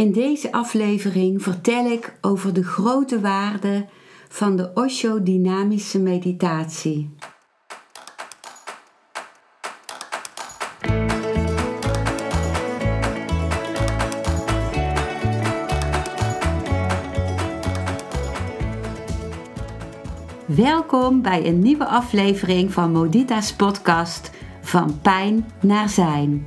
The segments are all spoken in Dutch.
In deze aflevering vertel ik over de grote waarde van de Osho-dynamische meditatie. Welkom bij een nieuwe aflevering van Modita's podcast Van Pijn naar Zijn.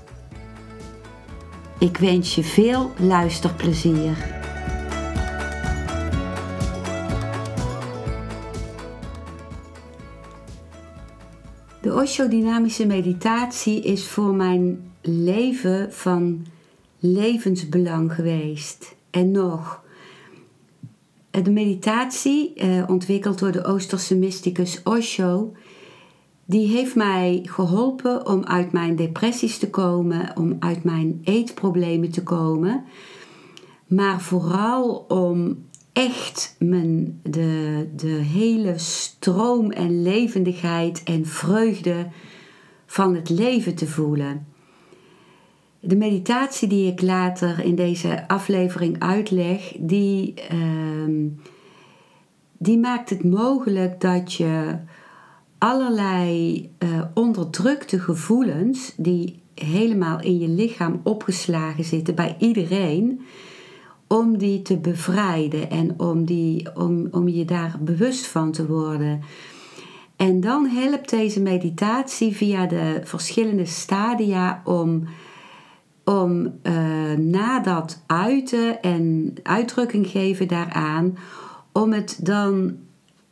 Ik wens je veel luisterplezier. De Osho-dynamische meditatie is voor mijn leven van levensbelang geweest. En nog, de meditatie, eh, ontwikkeld door de Oosterse mysticus Osho, die heeft mij geholpen om uit mijn depressies te komen, om uit mijn eetproblemen te komen. Maar vooral om echt mijn, de, de hele stroom en levendigheid en vreugde van het leven te voelen. De meditatie die ik later in deze aflevering uitleg, die, uh, die maakt het mogelijk dat je allerlei uh, onderdrukte gevoelens die helemaal in je lichaam opgeslagen zitten bij iedereen, om die te bevrijden en om, die, om, om je daar bewust van te worden. En dan helpt deze meditatie via de verschillende stadia om, om uh, na dat uiten en uitdrukking geven daaraan, om het dan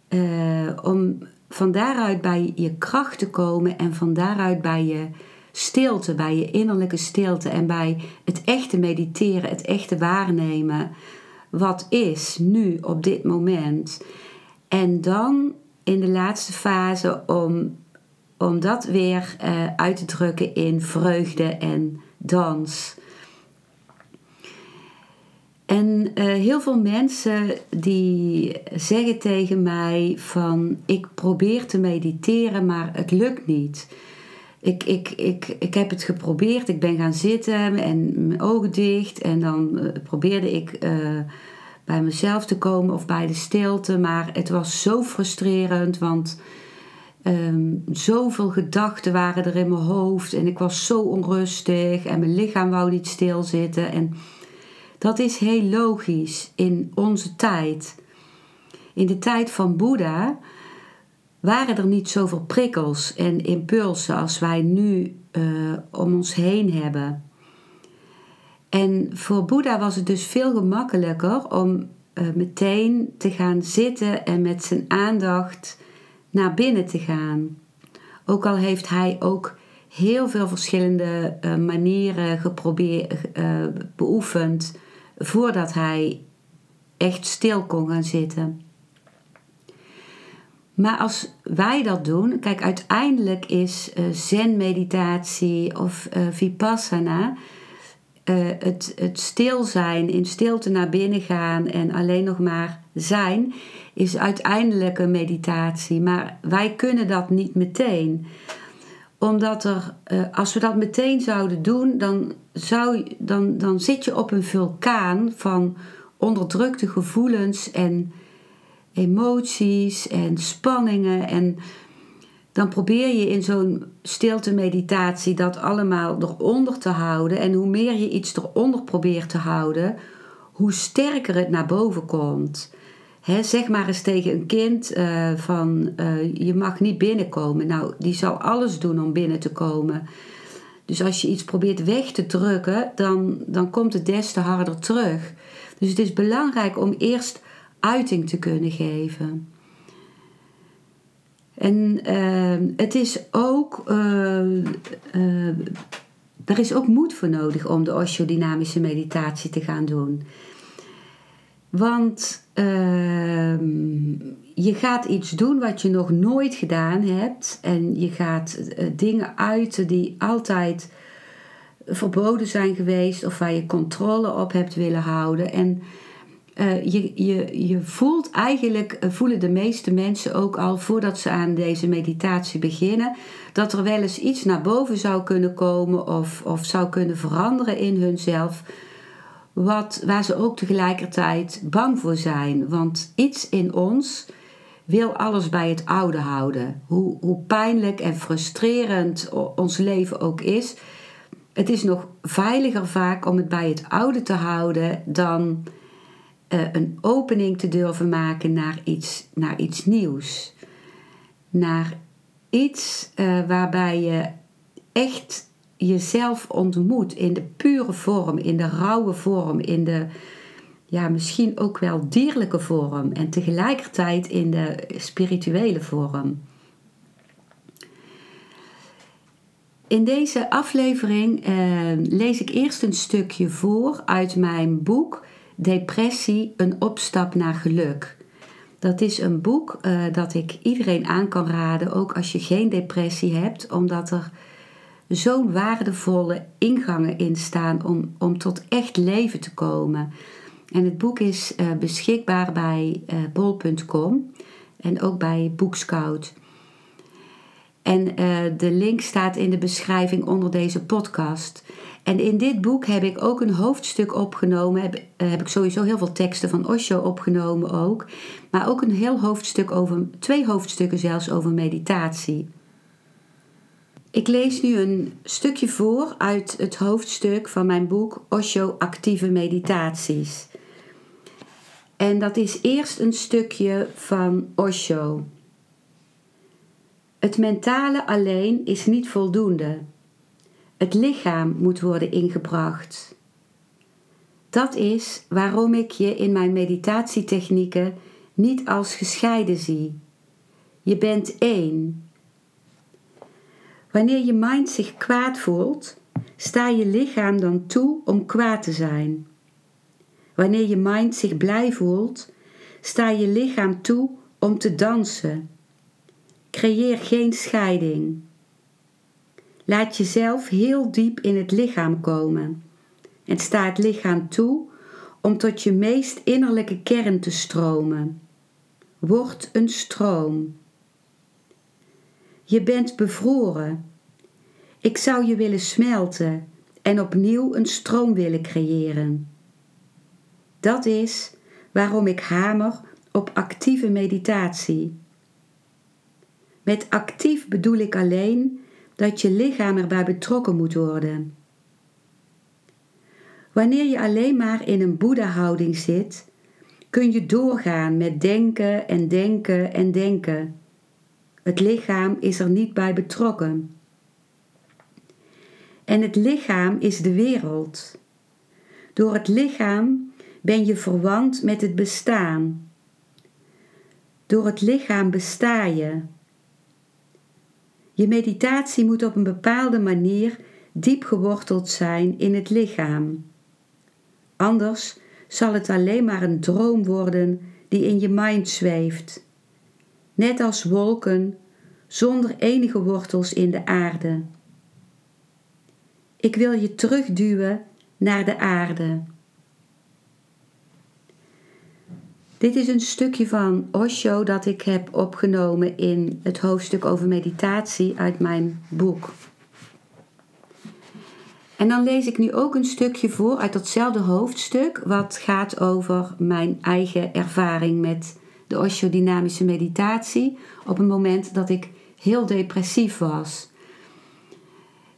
uh, om van daaruit bij je kracht te komen en van daaruit bij je stilte, bij je innerlijke stilte en bij het echte mediteren, het echte waarnemen. Wat is nu op dit moment? En dan in de laatste fase om, om dat weer uh, uit te drukken in vreugde en dans. En uh, heel veel mensen die zeggen tegen mij van ik probeer te mediteren, maar het lukt niet. Ik, ik, ik, ik heb het geprobeerd, ik ben gaan zitten en mijn ogen dicht. En dan uh, probeerde ik uh, bij mezelf te komen of bij de stilte, maar het was zo frustrerend, want um, zoveel gedachten waren er in mijn hoofd. En ik was zo onrustig en mijn lichaam wou niet stilzitten. En dat is heel logisch in onze tijd. In de tijd van Boeddha waren er niet zoveel prikkels en impulsen als wij nu uh, om ons heen hebben. En voor Boeddha was het dus veel gemakkelijker om uh, meteen te gaan zitten en met zijn aandacht naar binnen te gaan. Ook al heeft hij ook heel veel verschillende uh, manieren geprobeerd, beoefend voordat hij echt stil kon gaan zitten. Maar als wij dat doen, kijk, uiteindelijk is uh, zen-meditatie of uh, vipassana, uh, het, het stil zijn, in stilte naar binnen gaan en alleen nog maar zijn, is uiteindelijk een meditatie. Maar wij kunnen dat niet meteen omdat er, als we dat meteen zouden doen, dan, zou, dan, dan zit je op een vulkaan van onderdrukte gevoelens en emoties en spanningen. En dan probeer je in zo'n stilte meditatie dat allemaal eronder te houden. En hoe meer je iets eronder probeert te houden, hoe sterker het naar boven komt zeg maar eens tegen een kind uh, van uh, je mag niet binnenkomen. Nou, die zal alles doen om binnen te komen. Dus als je iets probeert weg te drukken, dan, dan komt het des te harder terug. Dus het is belangrijk om eerst uiting te kunnen geven. En uh, het is ook Er is ook moed voor nodig om de Osho-dynamische meditatie te gaan doen. Want ehm, je gaat iets doen wat je nog nooit gedaan hebt. En je gaat eh, dingen uiten die altijd verboden zijn geweest of waar je controle op hebt willen houden. En uh, je, je, je voelt eigenlijk, uh, voelen de meeste mensen ook al voordat ze aan deze meditatie beginnen, dat er wel eens iets naar boven zou kunnen komen of, of zou kunnen veranderen in hunzelf, wat, waar ze ook tegelijkertijd bang voor zijn. Want iets in ons wil alles bij het oude houden. Hoe, hoe pijnlijk en frustrerend ons leven ook is, het is nog veiliger vaak om het bij het oude te houden dan uh, een opening te durven maken naar iets, naar iets nieuws. Naar iets uh, waarbij je echt jezelf ontmoet in de pure vorm, in de rauwe vorm, in de ja, misschien ook wel dierlijke vorm en tegelijkertijd in de spirituele vorm. In deze aflevering uh, lees ik eerst een stukje voor uit mijn boek Depressie, een opstap naar geluk. Dat is een boek uh, dat ik iedereen aan kan raden, ook als je geen depressie hebt, omdat er zo'n waardevolle ingangen in staan om, om tot echt leven te komen. En het boek is uh, beschikbaar bij uh, bol.com en ook bij Boekscout. En uh, de link staat in de beschrijving onder deze podcast. En in dit boek heb ik ook een hoofdstuk opgenomen. Heb, heb ik sowieso heel veel teksten van Osho opgenomen ook. Maar ook een heel hoofdstuk over, twee hoofdstukken zelfs over meditatie. Ik lees nu een stukje voor uit het hoofdstuk van mijn boek Osho Actieve Meditaties. En dat is eerst een stukje van Osho. Het mentale alleen is niet voldoende. Het lichaam moet worden ingebracht. Dat is waarom ik je in mijn meditatietechnieken niet als gescheiden zie. Je bent één. Wanneer je mind zich kwaad voelt, sta je lichaam dan toe om kwaad te zijn. Wanneer je mind zich blij voelt, sta je lichaam toe om te dansen. Creëer geen scheiding. Laat jezelf heel diep in het lichaam komen en sta het lichaam toe om tot je meest innerlijke kern te stromen. Word een stroom. Je bent bevroren. Ik zou je willen smelten en opnieuw een stroom willen creëren. Dat is waarom ik hamer op actieve meditatie. Met actief bedoel ik alleen dat je lichaam erbij betrokken moet worden. Wanneer je alleen maar in een Boeddha-houding zit, kun je doorgaan met denken en denken en denken. Het lichaam is er niet bij betrokken. En het lichaam is de wereld. Door het lichaam ben je verwant met het bestaan. Door het lichaam besta je. Je meditatie moet op een bepaalde manier diep geworteld zijn in het lichaam. Anders zal het alleen maar een droom worden die in je mind zweeft, net als wolken zonder enige wortels in de aarde. Ik wil je terugduwen naar de aarde. Dit is een stukje van Osho dat ik heb opgenomen in het hoofdstuk over meditatie uit mijn boek. En dan lees ik nu ook een stukje voor uit datzelfde hoofdstuk, wat gaat over mijn eigen ervaring met de Osho-dynamische meditatie op een moment dat ik heel depressief was.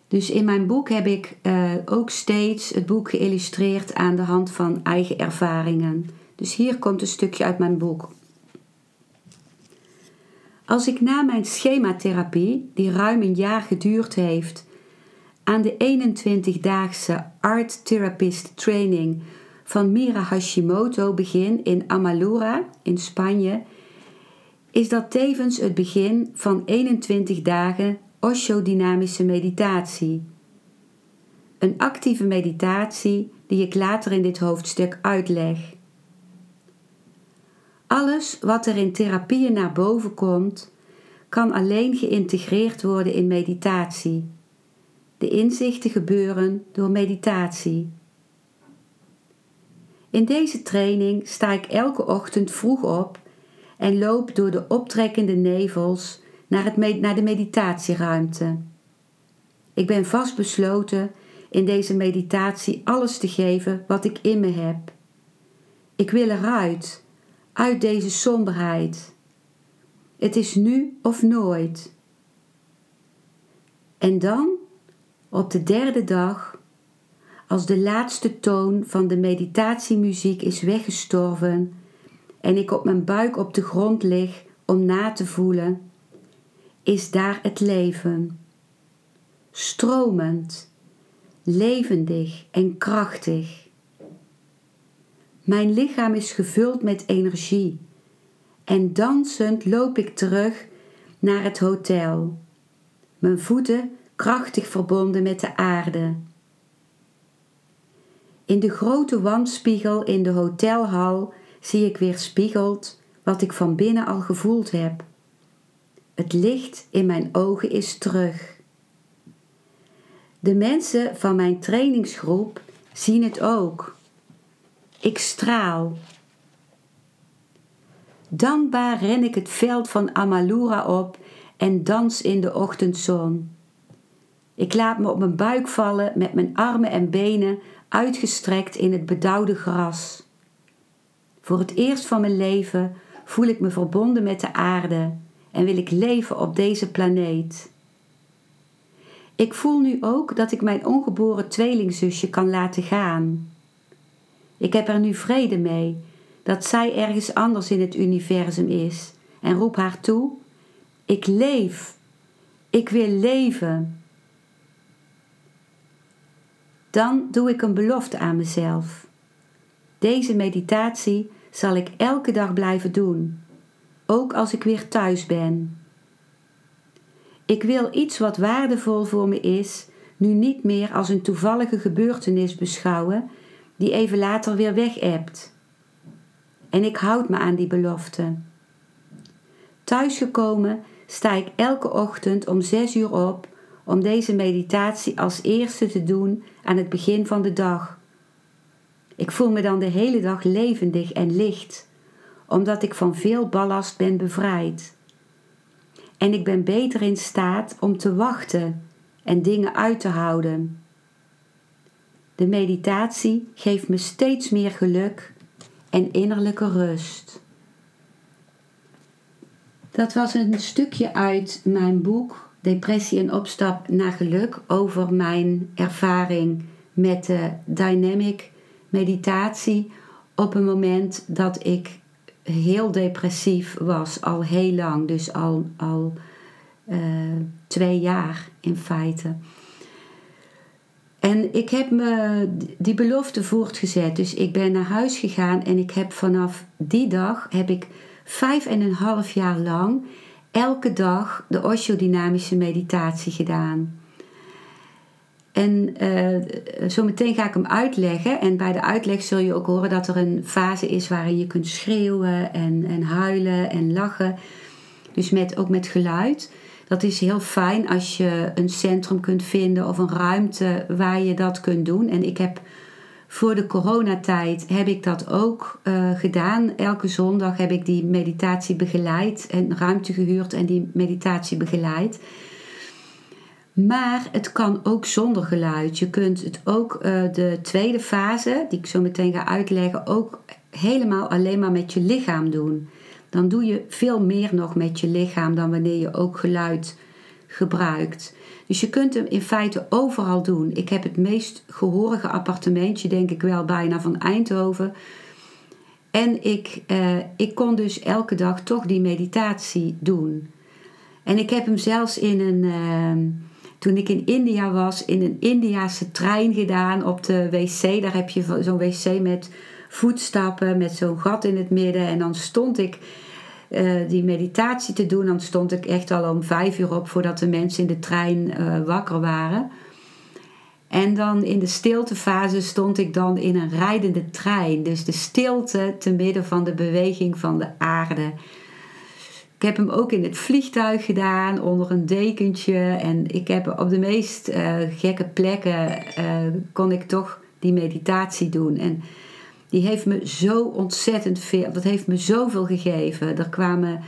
Dus in mijn boek heb ik uh, ook steeds het boek geïllustreerd aan de hand van eigen ervaringen. Dus hier komt een stukje uit mijn boek. Als ik na mijn schematherapie, die ruim een jaar geduurd heeft, aan de 21-daagse Art Therapist Training van Mira Hashimoto begin in Amalura in Spanje, is dat tevens het begin van 21 dagen Osho-dynamische meditatie. een actieve meditatie die ik later in dit hoofdstuk uitleg. Alles wat er in therapieën naar boven komt, kan alleen geïntegreerd worden in meditatie. De inzichten gebeuren door meditatie. In deze training sta ik elke ochtend vroeg op en loop door de optrekkende nevels naar, het naar de meditatieruimte. Ik ben vastbesloten in deze meditatie alles te geven wat ik in me heb. Ik wil eruit, uit deze somberheid. Het is nu of nooit. En dan, op de derde dag, als de laatste toon van de meditatiemuziek is weggestorven en ik op mijn buik op de grond lig om na te voelen, is daar het leven. Stromend, levendig en krachtig. Mijn lichaam is gevuld met energie en dansend loop ik terug naar het hotel, mijn voeten krachtig verbonden met de aarde. In de grote wandspiegel in de hotelhal zie ik weer spiegeld wat ik van binnen al gevoeld heb. Het licht in mijn ogen is terug. De mensen van mijn trainingsgroep zien het ook. Ik straal. Dankbaar ren ik het veld van Amalura op en dans in de ochtendzon. Ik laat me op mijn buik vallen met mijn armen en benen uitgestrekt in het bedauwde gras. Voor het eerst van mijn leven voel ik me verbonden met de aarde en wil ik leven op deze planeet. Ik voel nu ook dat ik mijn ongeboren tweelingzusje kan laten gaan. Ik heb er nu vrede mee dat zij ergens anders in het universum is en roep haar toe: Ik leef, ik wil leven. Dan doe ik een belofte aan mezelf. Deze meditatie zal ik elke dag blijven doen, ook als ik weer thuis ben. Ik wil iets wat waardevol voor me is, nu niet meer als een toevallige gebeurtenis beschouwen die even later weer weg hebt. En ik houd me aan die belofte. Thuisgekomen sta ik elke ochtend om zes uur op om deze meditatie als eerste te doen aan het begin van de dag. Ik voel me dan de hele dag levendig en licht, omdat ik van veel ballast ben bevrijd. En ik ben beter in staat om te wachten en dingen uit te houden. De meditatie geeft me steeds meer geluk en innerlijke rust. Dat was een stukje uit mijn boek Depressie en opstap naar geluk over mijn ervaring met de dynamic meditatie op een moment dat ik heel depressief was, al heel lang, dus al, al uh, twee jaar in feite. En ik heb me die belofte voortgezet. Dus ik ben naar huis gegaan en ik heb vanaf die dag heb ik vijf en een half jaar lang elke dag de osteodynamische meditatie gedaan. En uh, ga ik hem uitleggen. En bij de uitleg zul je ook horen dat er een fase is waarin je kunt schreeuwen en, en huilen en lachen. Dus met, ook met geluid. Dat is heel fijn als je een centrum kunt vinden of een ruimte waar je dat kunt doen. En ik heb voor de coronatijd heb ik dat ook uh, gedaan. Elke zondag heb ik die meditatie begeleid en ruimte gehuurd en die meditatie begeleid. Maar het kan ook zonder geluid. Je kunt het ook uh, de tweede fase, die ik zo meteen ga uitleggen, ook helemaal alleen maar met je lichaam doen dan doe je veel meer nog met je lichaam dan wanneer je ook geluid gebruikt. Dus je kunt hem in feite overal doen. Ik heb het meest gehorige appartementje, denk ik wel, bijna van Eindhoven. En ik, eh, ik kon dus elke dag toch die meditatie doen. En ik heb hem zelfs in een. Uh, toen ik in India was, in een Indiase trein gedaan op de wc. Daar heb je zo'n wc met voetstappen met zo'n gat in het midden. En dan stond ik uh, die meditatie te doen. Dan stond ik echt al om vijf uur op voordat de mensen in de trein uh, wakker waren. En dan in de stiltefase stond ik dan in een rijdende trein. Dus de stilte te midden van de beweging van de aarde. Ik heb hem ook in het vliegtuig gedaan, onder een dekentje. En ik heb op de meest uh, gekke plekken kon ik toch die meditatie doen. En die heeft me zo ontzettend veel, dat heeft me zoveel gegeven. Er kwamen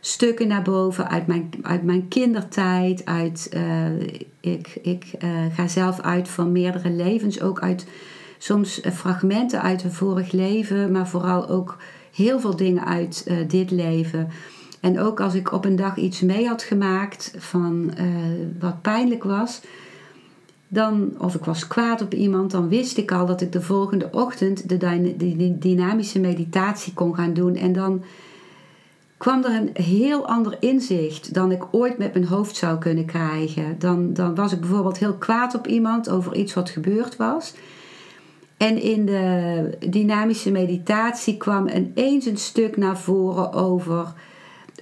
stukken naar boven uit mijn, uit mijn kindertijd. Uit, uh, ik ik ga zelf uit van meerdere levens, ook uit soms fragmenten uit een vorig leven, maar vooral ook heel veel dingen uit dit leven. En ook als ik op een dag iets mee had gemaakt van wat pijnlijk was, dan, of ik was kwaad op iemand, dan wist ik al dat ik de volgende ochtend de, dynamische meditatie kon gaan doen. En dan kwam er een heel ander inzicht dan ik ooit met mijn hoofd zou kunnen krijgen. Dan, dan was ik bijvoorbeeld heel kwaad op iemand over iets wat gebeurd was. En in de dynamische meditatie kwam ineens een stuk naar voren over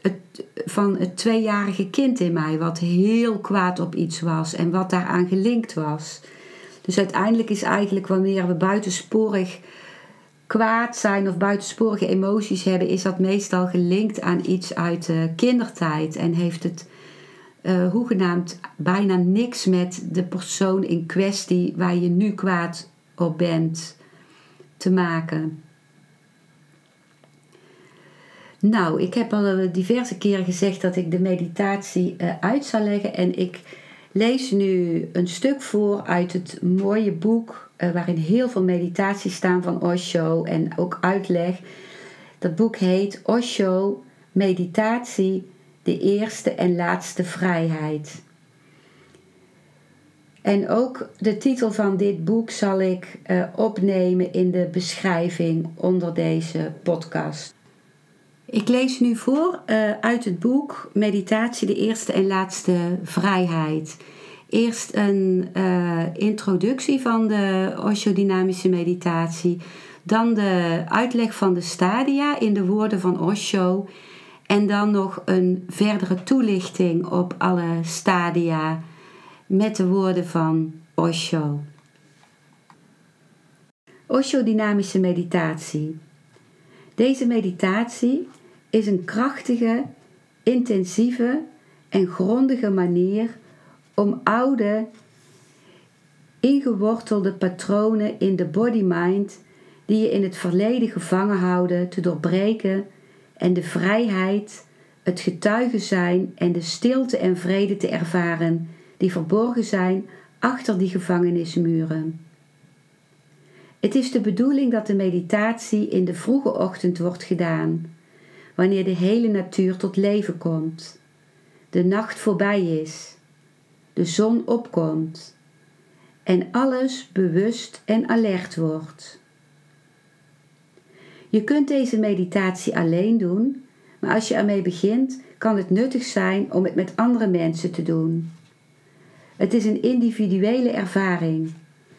het, van het tweejarige kind in mij, wat heel kwaad op iets was en wat daaraan gelinkt was. Dus uiteindelijk is eigenlijk wanneer we buitensporig kwaad zijn of buitensporige emoties hebben, is dat meestal gelinkt aan iets uit de kindertijd en heeft het uh, hoegenaamd bijna niks met de persoon in kwestie waar je nu kwaad op bent te maken. Nou, ik heb al diverse keren gezegd dat ik de meditatie uh, uit zal leggen. En ik lees nu een stuk voor uit het mooie boek uh, waarin heel veel meditaties staan van Osho en ook uitleg. Dat boek heet Osho Meditatie, de eerste en laatste vrijheid. En ook de titel van dit boek zal ik opnemen in de beschrijving onder deze podcast. Ik lees nu voor uh, uit het boek Meditatie, de eerste en laatste vrijheid. Eerst een uh, introductie van de Osho-dynamische meditatie, dan de uitleg van de stadia in de woorden van Osho en dan nog een verdere toelichting op alle stadia met de woorden van Osho. Osho-dynamische meditatie. Deze meditatie is een krachtige, intensieve en grondige manier om oude, ingewortelde patronen in de body-mind die je in het verleden gevangen houden te doorbreken en de vrijheid, het getuigen zijn en de stilte en vrede te ervaren die verborgen zijn achter die gevangenismuren. Het is de bedoeling dat de meditatie in de vroege ochtend wordt gedaan, wanneer de hele natuur tot leven komt, de nacht voorbij is, de zon opkomt en alles bewust en alert wordt. Je kunt deze meditatie alleen doen, maar als je ermee begint, kan het nuttig zijn om het met andere mensen te doen. Het is een individuele ervaring,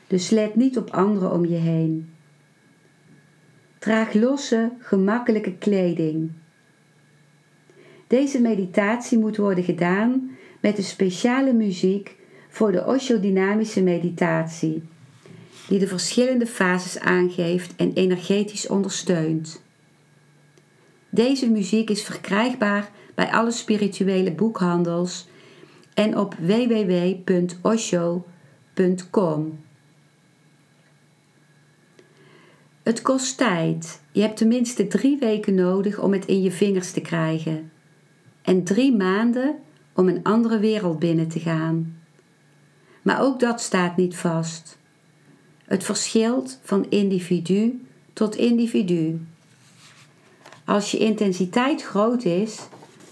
dus let niet op anderen om je heen. Draag losse, gemakkelijke kleding. Deze meditatie moet worden gedaan met een speciale muziek voor de Osho-dynamische meditatie, die de verschillende fases aangeeft en energetisch ondersteunt. Deze muziek is verkrijgbaar bij alle spirituele boekhandels en op www.osho.com. Het kost tijd. Je hebt tenminste drie weken nodig om het in je vingers te krijgen. En drie maanden om een andere wereld binnen te gaan. Maar ook dat staat niet vast. Het verschilt van individu tot individu. Als je intensiteit groot is,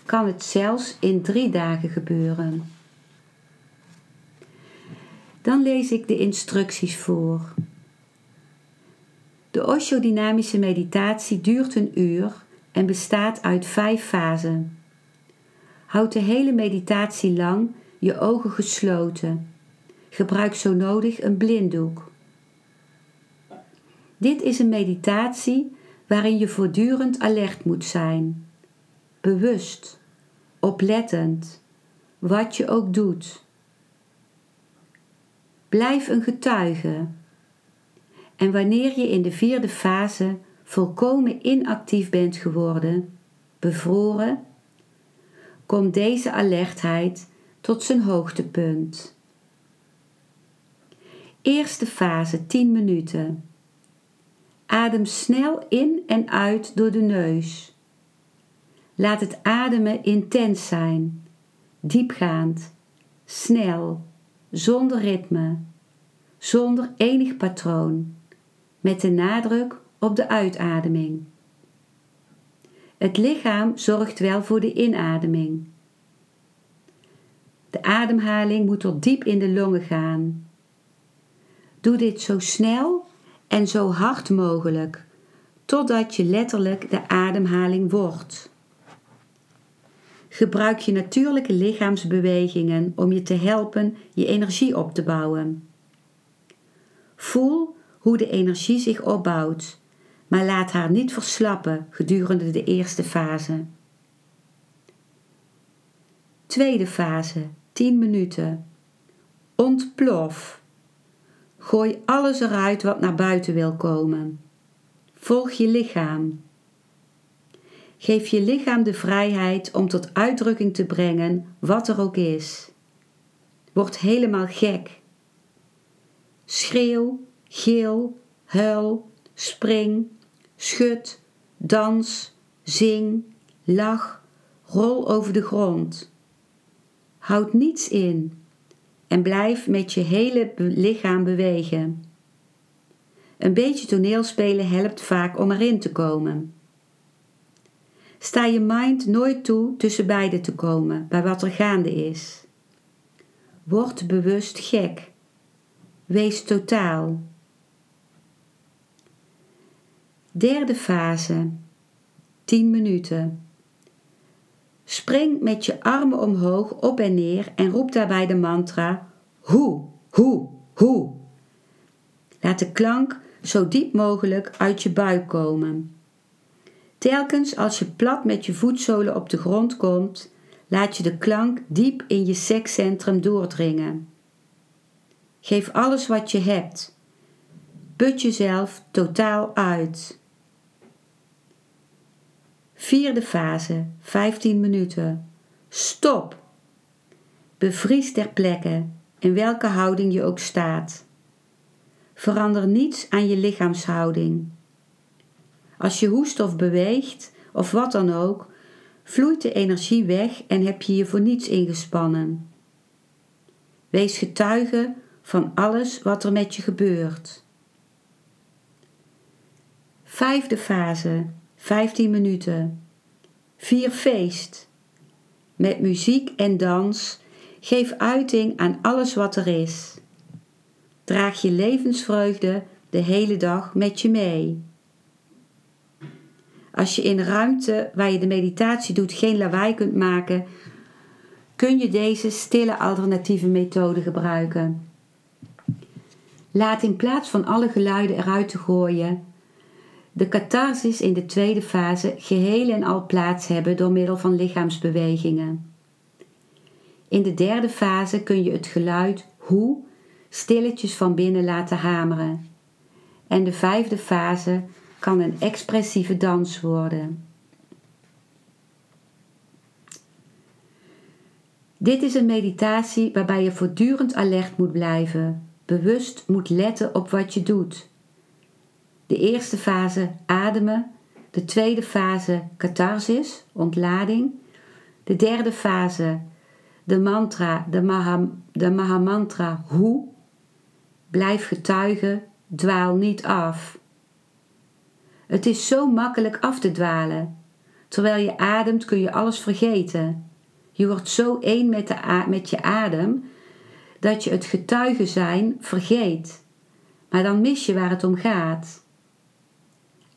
kan het zelfs in drie dagen gebeuren. Dan lees ik de instructies voor. De Osho-dynamische meditatie duurt een uur en bestaat uit vijf fasen. Houd de hele meditatie lang je ogen gesloten. Gebruik zo nodig een blinddoek. Dit is een meditatie waarin je voortdurend alert moet zijn. Bewust, oplettend, wat je ook doet. Blijf een getuige. En wanneer je in de vierde fase volkomen inactief bent geworden, bevroren, komt deze alertheid tot zijn hoogtepunt. Eerste fase 10 minuten. Adem snel in en uit door de neus. Laat het ademen intens zijn, diepgaand, snel, zonder ritme, zonder enig patroon, met de nadruk op de uitademing. Het lichaam zorgt wel voor de inademing. De ademhaling moet tot diep in de longen gaan. Doe dit zo snel en zo hard mogelijk, totdat je letterlijk de ademhaling wordt. Gebruik je natuurlijke lichaamsbewegingen om je te helpen je energie op te bouwen. Voel hoe de energie zich opbouwt, maar laat haar niet verslappen gedurende de eerste fase. Tweede fase, 10 minuten. Ontplof. Gooi alles eruit wat naar buiten wil komen. Volg je lichaam. Geef je lichaam de vrijheid om tot uitdrukking te brengen wat er ook is. Word helemaal gek. Schreeuw, geel, huil, spring, schud, dans, zing, lach, rol over de grond. Houd niets in en blijf met je hele lichaam bewegen. Een beetje toneelspelen helpt vaak om erin te komen. Sta je mind nooit toe tussen beiden te komen bij wat er gaande is. Word bewust gek. Wees totaal. Derde fase. 10 minuten. Spring met je armen omhoog op en neer en roep daarbij de mantra hoe, hoe, hoe. Laat de klank zo diep mogelijk uit je buik komen. Telkens als je plat met je voetzolen op de grond komt, laat je de klank diep in je sekscentrum doordringen. Geef alles wat je hebt. Put jezelf totaal uit. Vierde fase, 15 minuten. Stop. Bevries ter plekke, in welke houding je ook staat. Verander niets aan je lichaamshouding. Als je hoest of beweegt, of wat dan ook, vloeit de energie weg en heb je je voor niets ingespannen. Wees getuige van alles wat er met je gebeurt. Vijfde fase, 15 minuten. Vier feest. Met muziek en dans geef uiting aan alles wat er is. Draag je levensvreugde de hele dag met je mee. Als je in ruimte waar je de meditatie doet geen lawaai kunt maken, kun je deze stille alternatieve methode gebruiken. Laat in plaats van alle geluiden eruit te gooien, de catharsis in de tweede fase geheel en al plaats hebben door middel van lichaamsbewegingen. In de derde fase kun je het geluid hoe stilletjes van binnen laten hameren. En de vijfde fase kan een expressieve dans worden. Dit is een meditatie waarbij je voortdurend alert moet blijven, bewust moet letten op wat je doet. De eerste fase ademen, de tweede fase catharsis, ontlading, de derde fase de mantra, de, maha, de Mahamantra hoe, blijf getuigen, dwaal niet af. Het is zo makkelijk af te dwalen. Terwijl je ademt kun je alles vergeten. Je wordt zo één met, de, met je adem dat je het getuigen zijn vergeet. Maar dan mis je waar het om gaat.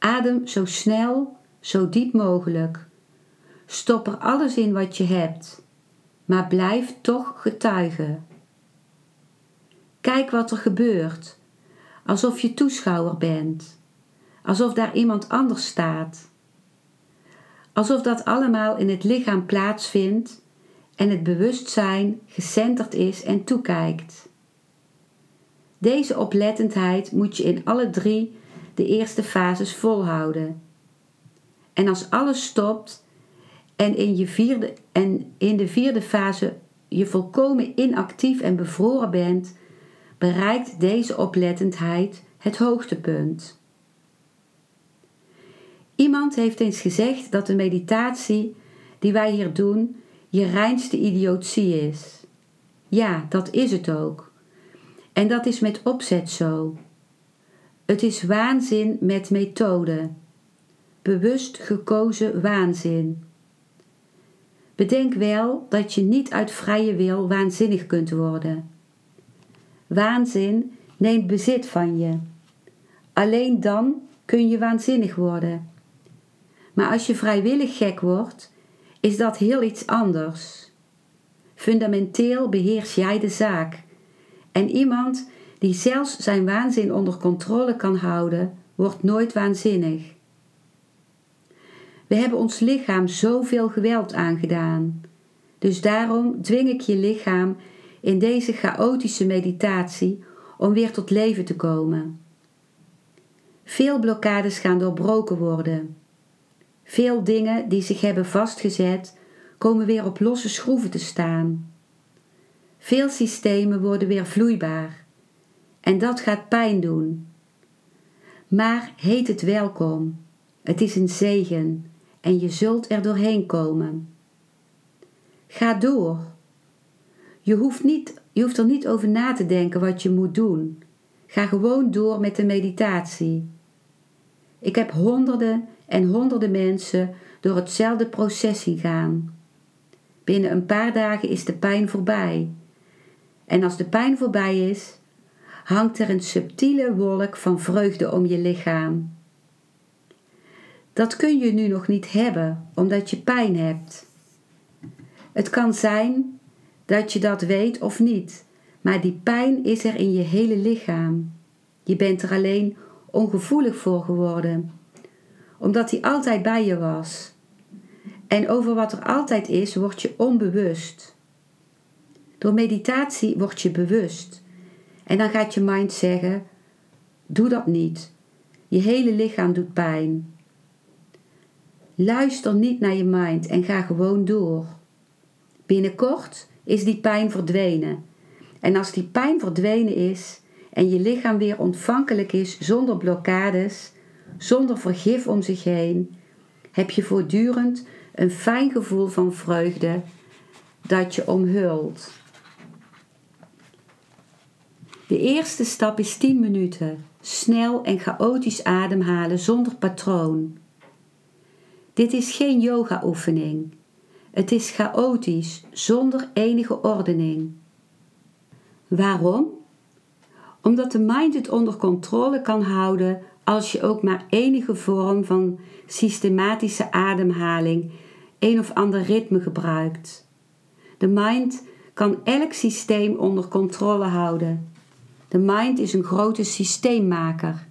Adem zo snel, zo diep mogelijk. Stop er alles in wat je hebt, maar blijf toch getuigen. Kijk wat er gebeurt, alsof je toeschouwer bent alsof daar iemand anders staat. Alsof dat allemaal in het lichaam plaatsvindt en het bewustzijn gecenterd is en toekijkt. Deze oplettendheid moet je in alle drie de eerste fases volhouden. En als alles stopt en in, je vierde, en in de vierde fase je volkomen inactief en bevroren bent, bereikt deze oplettendheid het hoogtepunt. Iemand heeft eens gezegd dat de meditatie die wij hier doen je reinste idiotie is. Ja, dat is het ook. En dat is met opzet zo. Het is waanzin met methode. Bewust gekozen waanzin. Bedenk wel dat je niet uit vrije wil waanzinnig kunt worden. Waanzin neemt bezit van je. Alleen dan kun je waanzinnig worden. Maar als je vrijwillig gek wordt, is dat heel iets anders. Fundamenteel beheers jij de zaak. En iemand die zelfs zijn waanzin onder controle kan houden, wordt nooit waanzinnig. We hebben ons lichaam zoveel geweld aangedaan. Dus daarom dwing ik je lichaam in deze chaotische meditatie om weer tot leven te komen. Veel blokkades gaan doorbroken worden. Veel dingen die zich hebben vastgezet, komen weer op losse schroeven te staan. Veel systemen worden weer vloeibaar. En dat gaat pijn doen. Maar heet het welkom. Het is een zegen en je zult er doorheen komen. Ga door. Je hoeft, niet, je hoeft er niet over na te denken wat je moet doen. Ga gewoon door met de meditatie. Ik heb honderden en honderden mensen door hetzelfde proces zien gaan. Binnen een paar dagen is de pijn voorbij. En als de pijn voorbij is, hangt er een subtiele wolk van vreugde om je lichaam. Dat kun je nu nog niet hebben omdat je pijn hebt. Het kan zijn dat je dat weet of niet, maar die pijn is er in je hele lichaam. Je bent er alleen ongevoelig voor geworden, omdat die altijd bij je was. En over wat er altijd is, word je onbewust. Door meditatie word je bewust. En dan gaat je mind zeggen: Doe dat niet. Je hele lichaam doet pijn. Luister niet naar je mind en ga gewoon door. Binnenkort is die pijn verdwenen. En als die pijn verdwenen is en je lichaam weer ontvankelijk is zonder blokkades, zonder vergif om zich heen, heb je voortdurend een fijn gevoel van vreugde dat je omhult. De eerste stap is 10 minuten, snel en chaotisch ademhalen zonder patroon. Dit is geen yoga-oefening. Het is chaotisch, zonder enige ordening. Waarom? Omdat de mind het onder controle kan houden als je ook maar enige vorm van systematische ademhaling, een of ander ritme gebruikt. De mind kan elk systeem onder controle houden. De mind is een grote systeemmaker.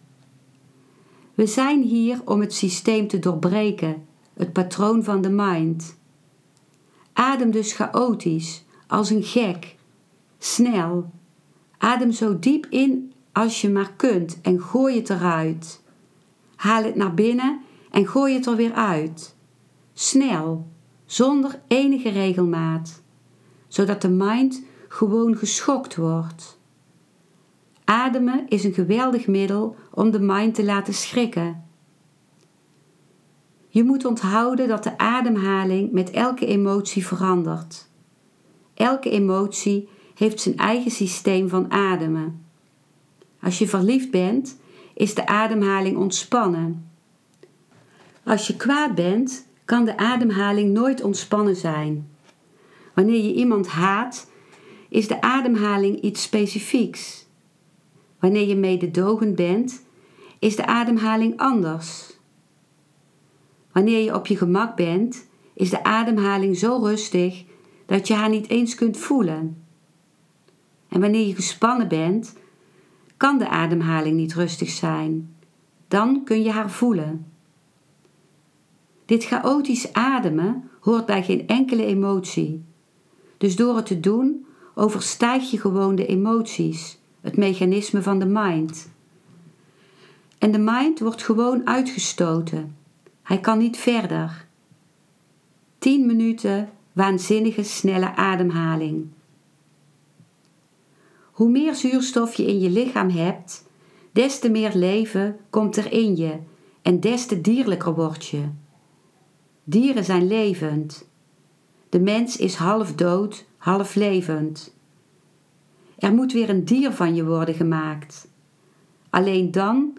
We zijn hier om het systeem te doorbreken het patroon van de mind. Adem dus chaotisch, als een gek, snel. Adem zo diep in als je maar kunt en gooi het eruit. Haal het naar binnen en gooi het er weer uit. Snel, zonder enige regelmaat, zodat de mind gewoon geschokt wordt. Ademen is een geweldig middel om de mind te laten schrikken. Je moet onthouden dat de ademhaling met elke emotie verandert. Elke emotie heeft zijn eigen systeem van ademen. Als je verliefd bent, is de ademhaling ontspannen. Als je kwaad bent, kan de ademhaling nooit ontspannen zijn. Wanneer je iemand haat, is de ademhaling iets specifieks. Wanneer je mededogend bent, is de ademhaling anders. Wanneer je op je gemak bent, is de ademhaling zo rustig dat je haar niet eens kunt voelen. En wanneer je gespannen bent, kan de ademhaling niet rustig zijn. Dan kun je haar voelen. Dit chaotisch ademen hoort bij geen enkele emotie. Dus door het te doen, overstijg je gewoon de emoties. Het mechanisme van de mind. En de mind wordt gewoon uitgestoten. Hij kan niet verder. 10 minuten waanzinnige snelle ademhaling. Hoe meer zuurstof je in je lichaam hebt, des te meer leven komt er in je en des te dierlijker word je. Dieren zijn levend. De mens is half dood, half levend. Er moet weer een dier van je worden gemaakt. Alleen dan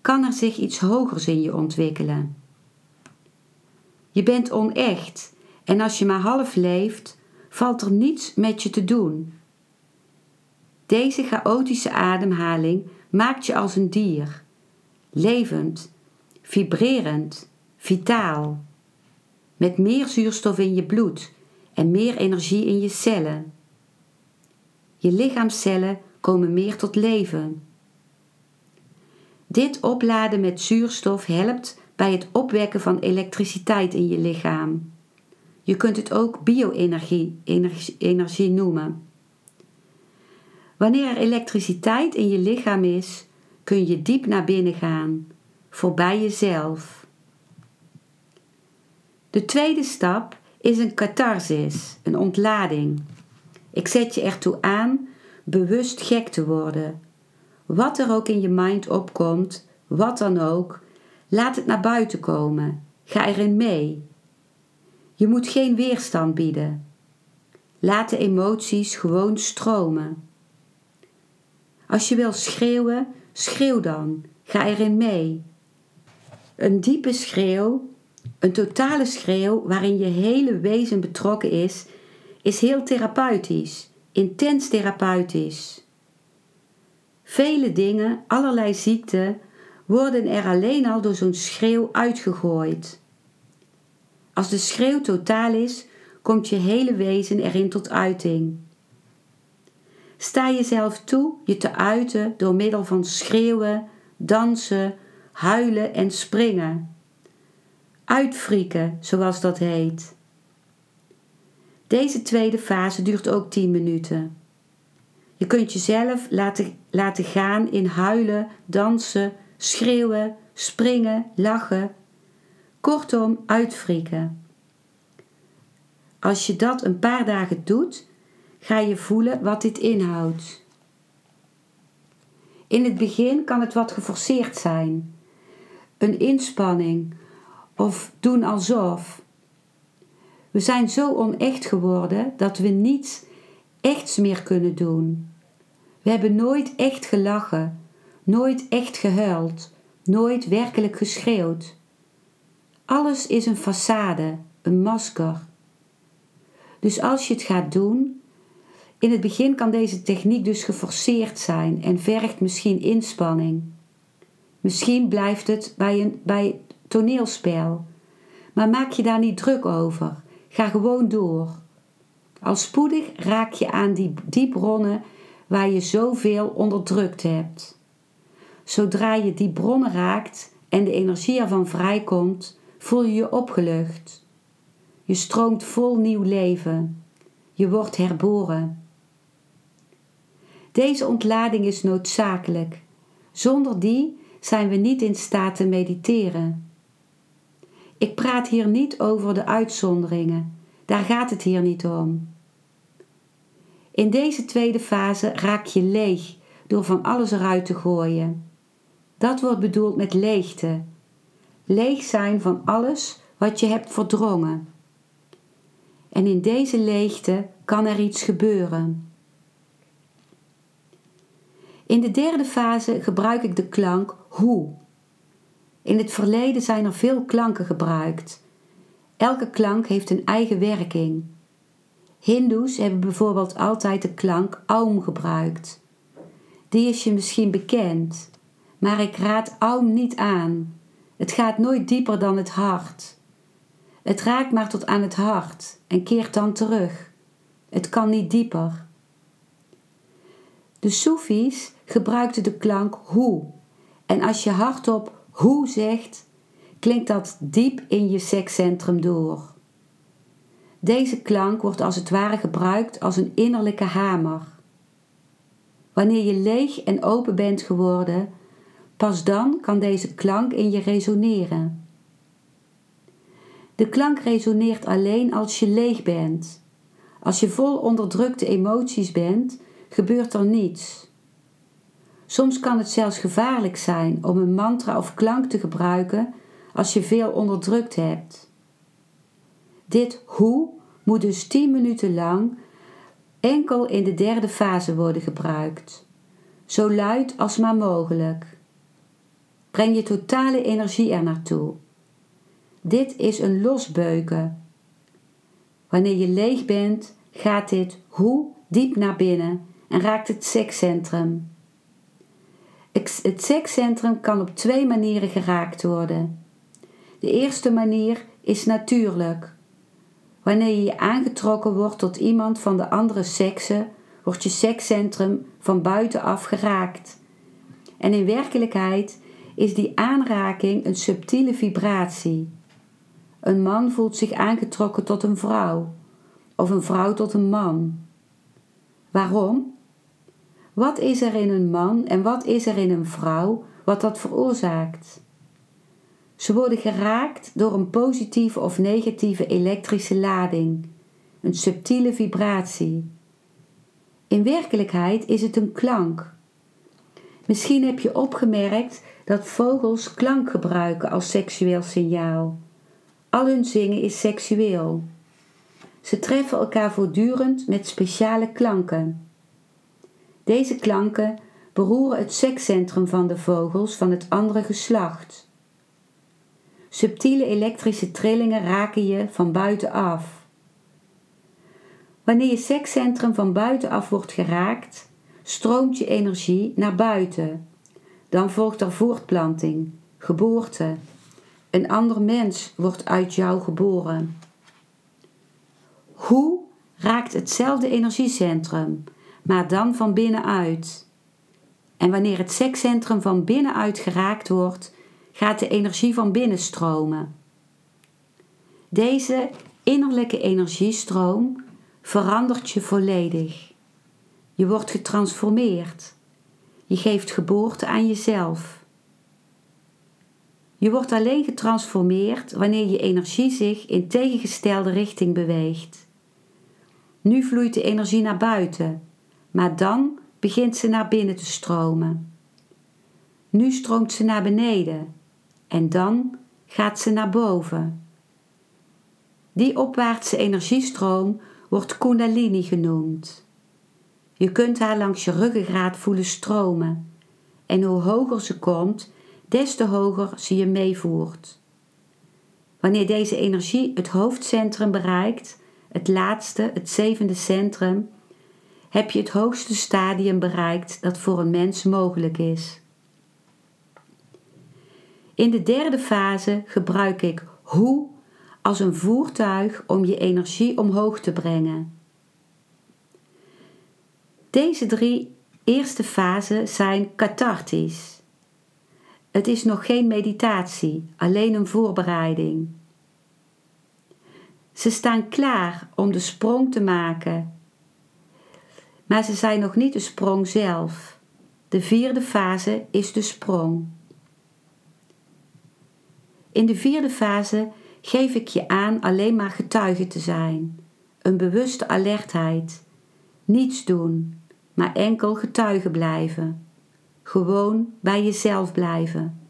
kan er zich iets hogers in je ontwikkelen. Je bent onecht en als je maar half leeft, valt er niets met je te doen. Deze chaotische ademhaling maakt je als een dier, levend, vibrerend, vitaal, met meer zuurstof in je bloed en meer energie in je cellen. Je lichaamcellen komen meer tot leven. Dit opladen met zuurstof helpt bij het opwekken van elektriciteit in je lichaam. Je kunt het ook bio-energie energie, noemen. Wanneer er elektriciteit in je lichaam is, kun je diep naar binnen gaan, voorbij jezelf. De tweede stap is een catharsis, een ontlading. Ik zet je ertoe aan bewust gek te worden. Wat er ook in je mind opkomt, wat dan ook, laat het naar buiten komen. Ga erin mee. Je moet geen weerstand bieden. Laat de emoties gewoon stromen. Als je wil schreeuwen, schreeuw dan. Ga erin mee. Een diepe schreeuw, een totale schreeuw waarin je hele wezen betrokken is, is heel therapeutisch, intens therapeutisch. Vele dingen, allerlei ziekten, worden er alleen al door zo'n schreeuw uitgegooid. Als de schreeuw totaal is, komt je hele wezen erin tot uiting. Sta jezelf toe je te uiten door middel van schreeuwen, dansen, huilen en springen. Uitfrieken, zoals dat heet. Deze tweede fase duurt ook 10 minuten. Je kunt jezelf laten, laten gaan in huilen, dansen, schreeuwen, springen, lachen. Kortom, uitfrieken. Als je dat een paar dagen doet, ga je voelen wat dit inhoudt. In het begin kan het wat geforceerd zijn. Een inspanning of doen alsof. We zijn zo onecht geworden dat we niets echts meer kunnen doen. We hebben nooit echt gelachen, nooit echt gehuild, nooit werkelijk geschreeuwd. Alles is een façade, een masker. Dus als je het gaat doen, in het begin kan deze techniek dus geforceerd zijn en vergt misschien inspanning. Misschien blijft het bij een bij toneelspel. Maar maak je daar niet druk over. Ga gewoon door. Al spoedig raak je aan die, die bronnen waar je zoveel onderdrukt hebt. Zodra je die bronnen raakt en de energie ervan vrijkomt, voel je je opgelucht. Je stroomt vol nieuw leven. Je wordt herboren. Deze ontlading is noodzakelijk. Zonder die zijn we niet in staat te mediteren. Ik praat hier niet over de uitzonderingen. Daar gaat het hier niet om. In deze tweede fase raak je leeg door van alles eruit te gooien. Dat wordt bedoeld met leegte. Leeg zijn van alles wat je hebt verdrongen. En in deze leegte kan er iets gebeuren. In de derde fase gebruik ik de klank hoe. In het verleden zijn er veel klanken gebruikt. Elke klank heeft een eigen werking. Hindoes hebben bijvoorbeeld altijd de klank aum gebruikt. Die is je misschien bekend, maar ik raad aum niet aan. Het gaat nooit dieper dan het hart. Het raakt maar tot aan het hart en keert dan terug. Het kan niet dieper. De Soefies gebruikten de klank hoe. En als je hardop hoe zegt, klinkt dat diep in je sekscentrum door. Deze klank wordt als het ware gebruikt als een innerlijke hamer. Wanneer je leeg en open bent geworden, pas dan kan deze klank in je resoneren. De klank resoneert alleen als je leeg bent. Als je vol onderdrukte emoties bent, gebeurt er niets. Soms kan het zelfs gevaarlijk zijn om een mantra of klank te gebruiken als je veel onderdrukt hebt. Dit hoe moet dus 10 minuten lang enkel in de derde fase worden gebruikt, zo luid als maar mogelijk. Breng je totale energie er naartoe. Dit is een losbeuken. Wanneer je leeg bent, gaat dit hoe diep naar binnen en raakt het sekscentrum. Het sekscentrum kan op twee manieren geraakt worden. De eerste manier is natuurlijk. Wanneer je aangetrokken wordt tot iemand van de andere sekse, wordt je sekscentrum van buitenaf geraakt. En in werkelijkheid is die aanraking een subtiele vibratie. Een man voelt zich aangetrokken tot een vrouw, of een vrouw tot een man. Waarom? Wat is er in een man en wat is er in een vrouw wat dat veroorzaakt? Ze worden geraakt door een positieve of negatieve elektrische lading, een subtiele vibratie. In werkelijkheid is het een klank. Misschien heb je opgemerkt dat vogels klank gebruiken als seksueel signaal. Al hun zingen is seksueel. Ze treffen elkaar voortdurend met speciale klanken. Deze klanken beroeren het sekscentrum van de vogels van het andere geslacht. Subtiele elektrische trillingen raken je van buitenaf. Wanneer je sekscentrum van buitenaf wordt geraakt, stroomt je energie naar buiten. Dan volgt er voortplanting, geboorte. Een ander mens wordt uit jou geboren. Hoe raakt hetzelfde energiecentrum, maar dan van binnenuit? En wanneer het sekscentrum van binnenuit geraakt wordt, gaat de energie van binnen stromen. Deze innerlijke energiestroom verandert je volledig. Je wordt getransformeerd. Je geeft geboorte aan jezelf. Je wordt alleen getransformeerd wanneer je energie zich in tegengestelde richting beweegt. Nu vloeit de energie naar buiten, maar dan begint ze naar binnen te stromen. Nu stroomt ze naar beneden en dan gaat ze naar boven. Die opwaartse energiestroom wordt Kundalini genoemd. Je kunt haar langs je ruggengraat voelen stromen. En hoe hoger ze komt, des te hoger ze je meevoert. Wanneer deze energie het hoofdcentrum bereikt, het laatste, het zevende centrum, heb je het hoogste stadium bereikt dat voor een mens mogelijk is. In de derde fase gebruik ik hoe als een voertuig om je energie omhoog te brengen. Deze drie eerste fasen zijn cathartisch. Het is nog geen meditatie, alleen een voorbereiding. Ze staan klaar om de sprong te maken, maar ze zijn nog niet de sprong zelf. De vierde fase is de sprong. In de vierde fase geef ik je aan alleen maar getuige te zijn, een bewuste alertheid, niets doen, maar enkel getuige blijven. Gewoon bij jezelf blijven.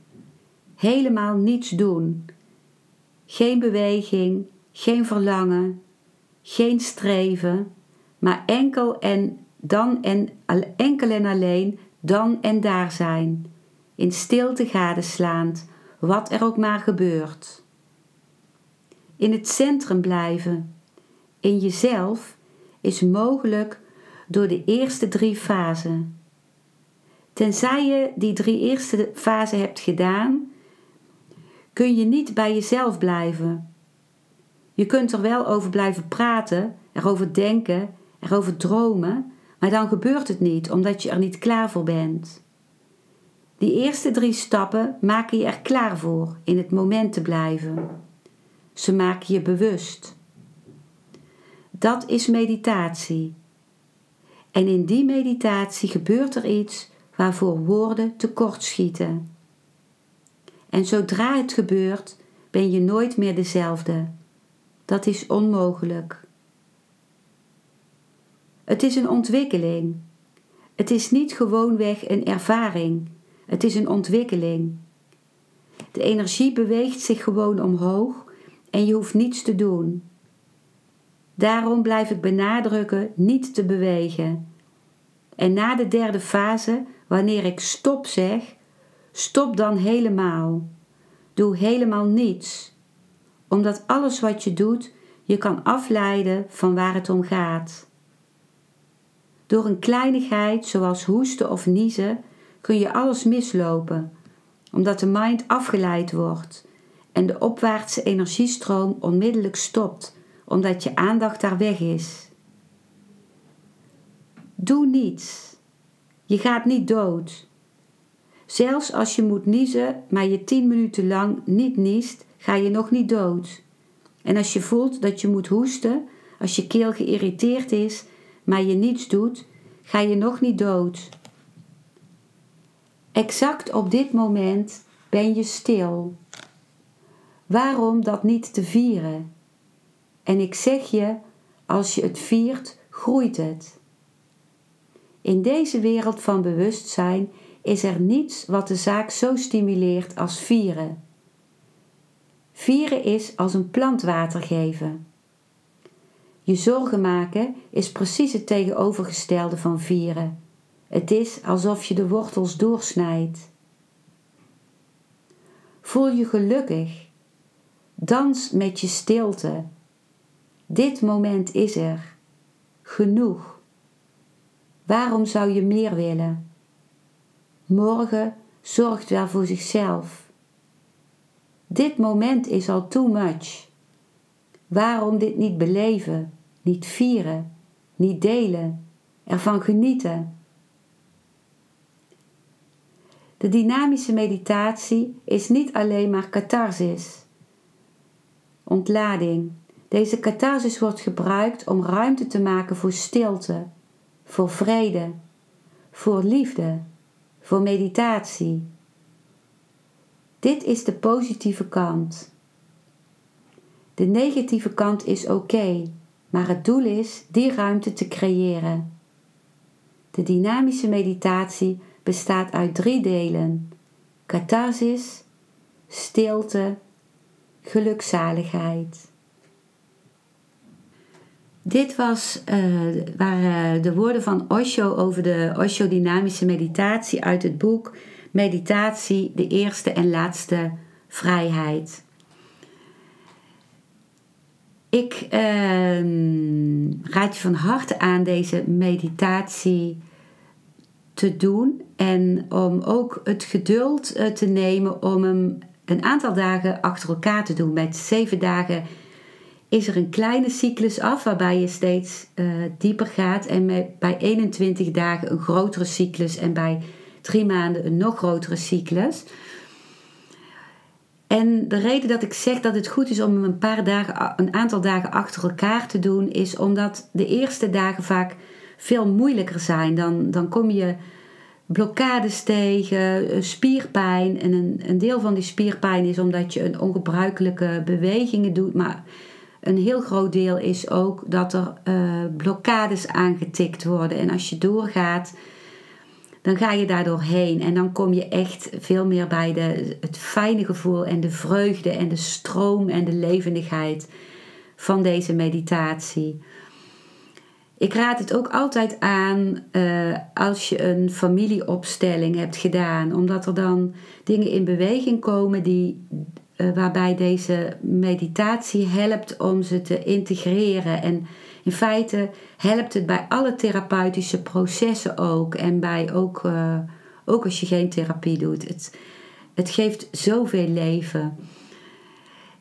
Helemaal niets doen. Geen beweging, geen verlangen, geen streven, maar enkel en dan en enkel en alleen dan en daar zijn, in stilte gadeslaand, wat er ook maar gebeurt. In het centrum blijven, in jezelf, is mogelijk door de eerste drie fasen. Tenzij je die drie eerste fasen hebt gedaan, kun je niet bij jezelf blijven. Je kunt er wel over blijven praten, erover denken, erover dromen, maar dan gebeurt het niet omdat je er niet klaar voor bent. Die eerste drie stappen maken je er klaar voor in het moment te blijven. Ze maken je bewust. Dat is meditatie. En in die meditatie gebeurt er iets waarvoor woorden tekortschieten. En zodra het gebeurt, ben je nooit meer dezelfde. Dat is onmogelijk. Het is een ontwikkeling. Het is niet gewoonweg een ervaring. Het is een ontwikkeling. De energie beweegt zich gewoon omhoog en je hoeft niets te doen. Daarom blijf ik benadrukken niet te bewegen. En na de derde fase, wanneer ik stop zeg, stop dan helemaal. Doe helemaal niets, omdat alles wat je doet je kan afleiden van waar het om gaat. Door een kleinigheid zoals hoesten of niezen kun je alles mislopen, omdat de mind afgeleid wordt en de opwaartse energiestroom onmiddellijk stopt, omdat je aandacht daar weg is. Doe niets. Je gaat niet dood. Zelfs als je moet niezen, maar je tien minuten lang niet niest, ga je nog niet dood. En als je voelt dat je moet hoesten, als je keel geïrriteerd is, maar je niets doet, ga je nog niet dood. Exact op dit moment ben je stil. Waarom dat niet te vieren? En ik zeg je, als je het viert, groeit het. In deze wereld van bewustzijn is er niets wat de zaak zo stimuleert als vieren. Vieren is als een plant water geven. Je zorgen maken is precies het tegenovergestelde van vieren. Het is alsof je de wortels doorsnijdt. Voel je gelukkig. Dans met je stilte. Dit moment is er. Genoeg. Waarom zou je meer willen? Morgen zorgt wel voor zichzelf. Dit moment is al too much. Waarom dit niet beleven, niet vieren, niet delen, ervan genieten? De dynamische meditatie is niet alleen maar catharsis, ontlading. Deze catharsis wordt gebruikt om ruimte te maken voor stilte, voor vrede, voor liefde, voor meditatie. Dit is de positieve kant. De negatieve kant is oké, maar het doel is die ruimte te creëren. De dynamische meditatie bestaat uit drie delen: catharsis, stilte, gelukzaligheid. Dit was, uh, waren de woorden van Osho over de Osho-dynamische meditatie uit het boek Meditatie, de eerste en laatste vrijheid. Ik uh, raad je van harte aan deze meditatie te doen en om ook het geduld uh, te nemen om hem een aantal dagen achter elkaar te doen. Met zeven dagen is er een kleine cyclus af waarbij je steeds uh, dieper gaat en bij 21 dagen een grotere cyclus en bij drie maanden een nog grotere cyclus. En de reden dat ik zeg dat het goed is om een paar dagen, een aantal dagen achter elkaar te doen, is omdat de eerste dagen vaak veel moeilijker zijn. Dan, dan kom je blokkades tegen, eh, spierpijn. En een, een deel van die spierpijn is omdat je een ongebruikelijke bewegingen doet. Maar een heel groot deel is ook dat er uh, blokkades aangetikt worden. En als je doorgaat, dan ga je daar doorheen. En dan kom je echt veel meer bij de, het fijne gevoel en de vreugde en de stroom en de levendigheid van deze meditatie. Ik raad het ook altijd aan uh, als je een familieopstelling hebt gedaan, omdat er dan dingen in beweging komen die, uh, waarbij deze meditatie helpt om ze te integreren. En in feite helpt het bij alle therapeutische processen ook en bij ook, uh, ook als je geen therapie doet. Het, het geeft zoveel leven.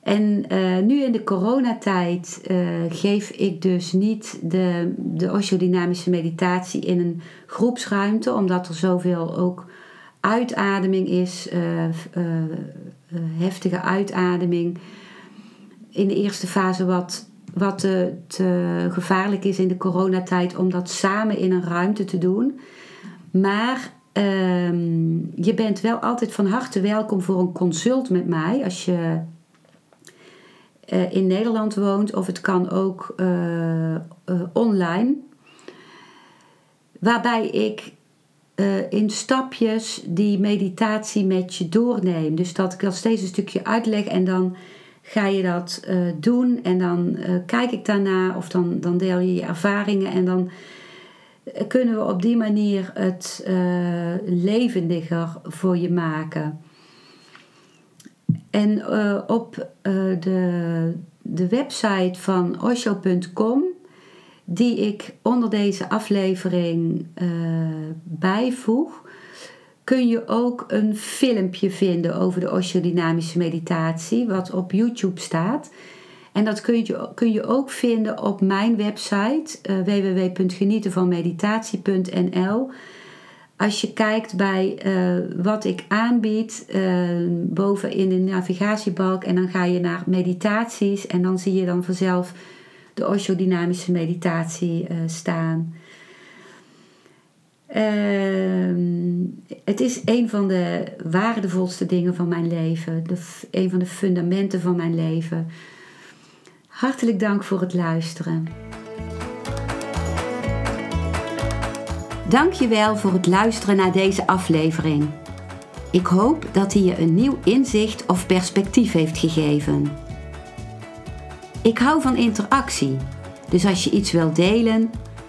En uh, nu in de coronatijd uh, geef ik dus niet de, de osteodynamische meditatie in een groepsruimte, omdat er zoveel ook uitademing is, heftige uitademing. In de eerste fase wat, wat te gevaarlijk is in de coronatijd om dat samen in een ruimte te doen. Maar ehm, je bent wel altijd van harte welkom voor een consult met mij als je uh, in Nederland woont, of het kan ook uh, uh, online. Waarbij ik in stapjes die meditatie met je doorneem. Dus dat ik al steeds een stukje uitleg en dan ga je dat doen en dan kijk ik daarna of dan, dan deel je je ervaringen en dan kunnen we op die manier het levendiger voor je maken. En uh, op uh, de, de website van osho.com, die ik onder deze aflevering uh, bijvoeg, kun je ook een filmpje vinden over de Osho-dynamische meditatie, wat op YouTube staat. En dat kun je, kun je ook vinden op mijn website www.genietenvanmeditatie.nl als je kijkt bij uh, wat ik aanbied, uh, boven in de navigatiebalk en dan ga je naar meditaties en dan zie je dan vanzelf de Osho-dynamische meditatie uh, staan. Ehm, het is een van de waardevolste dingen van mijn leven, een van de fundamenten van mijn leven. Hartelijk dank voor het luisteren. Dankjewel voor het luisteren naar deze aflevering. Ik hoop dat hij je een nieuw inzicht of perspectief heeft gegeven. Ik hou van interactie, dus als je iets wilt delen,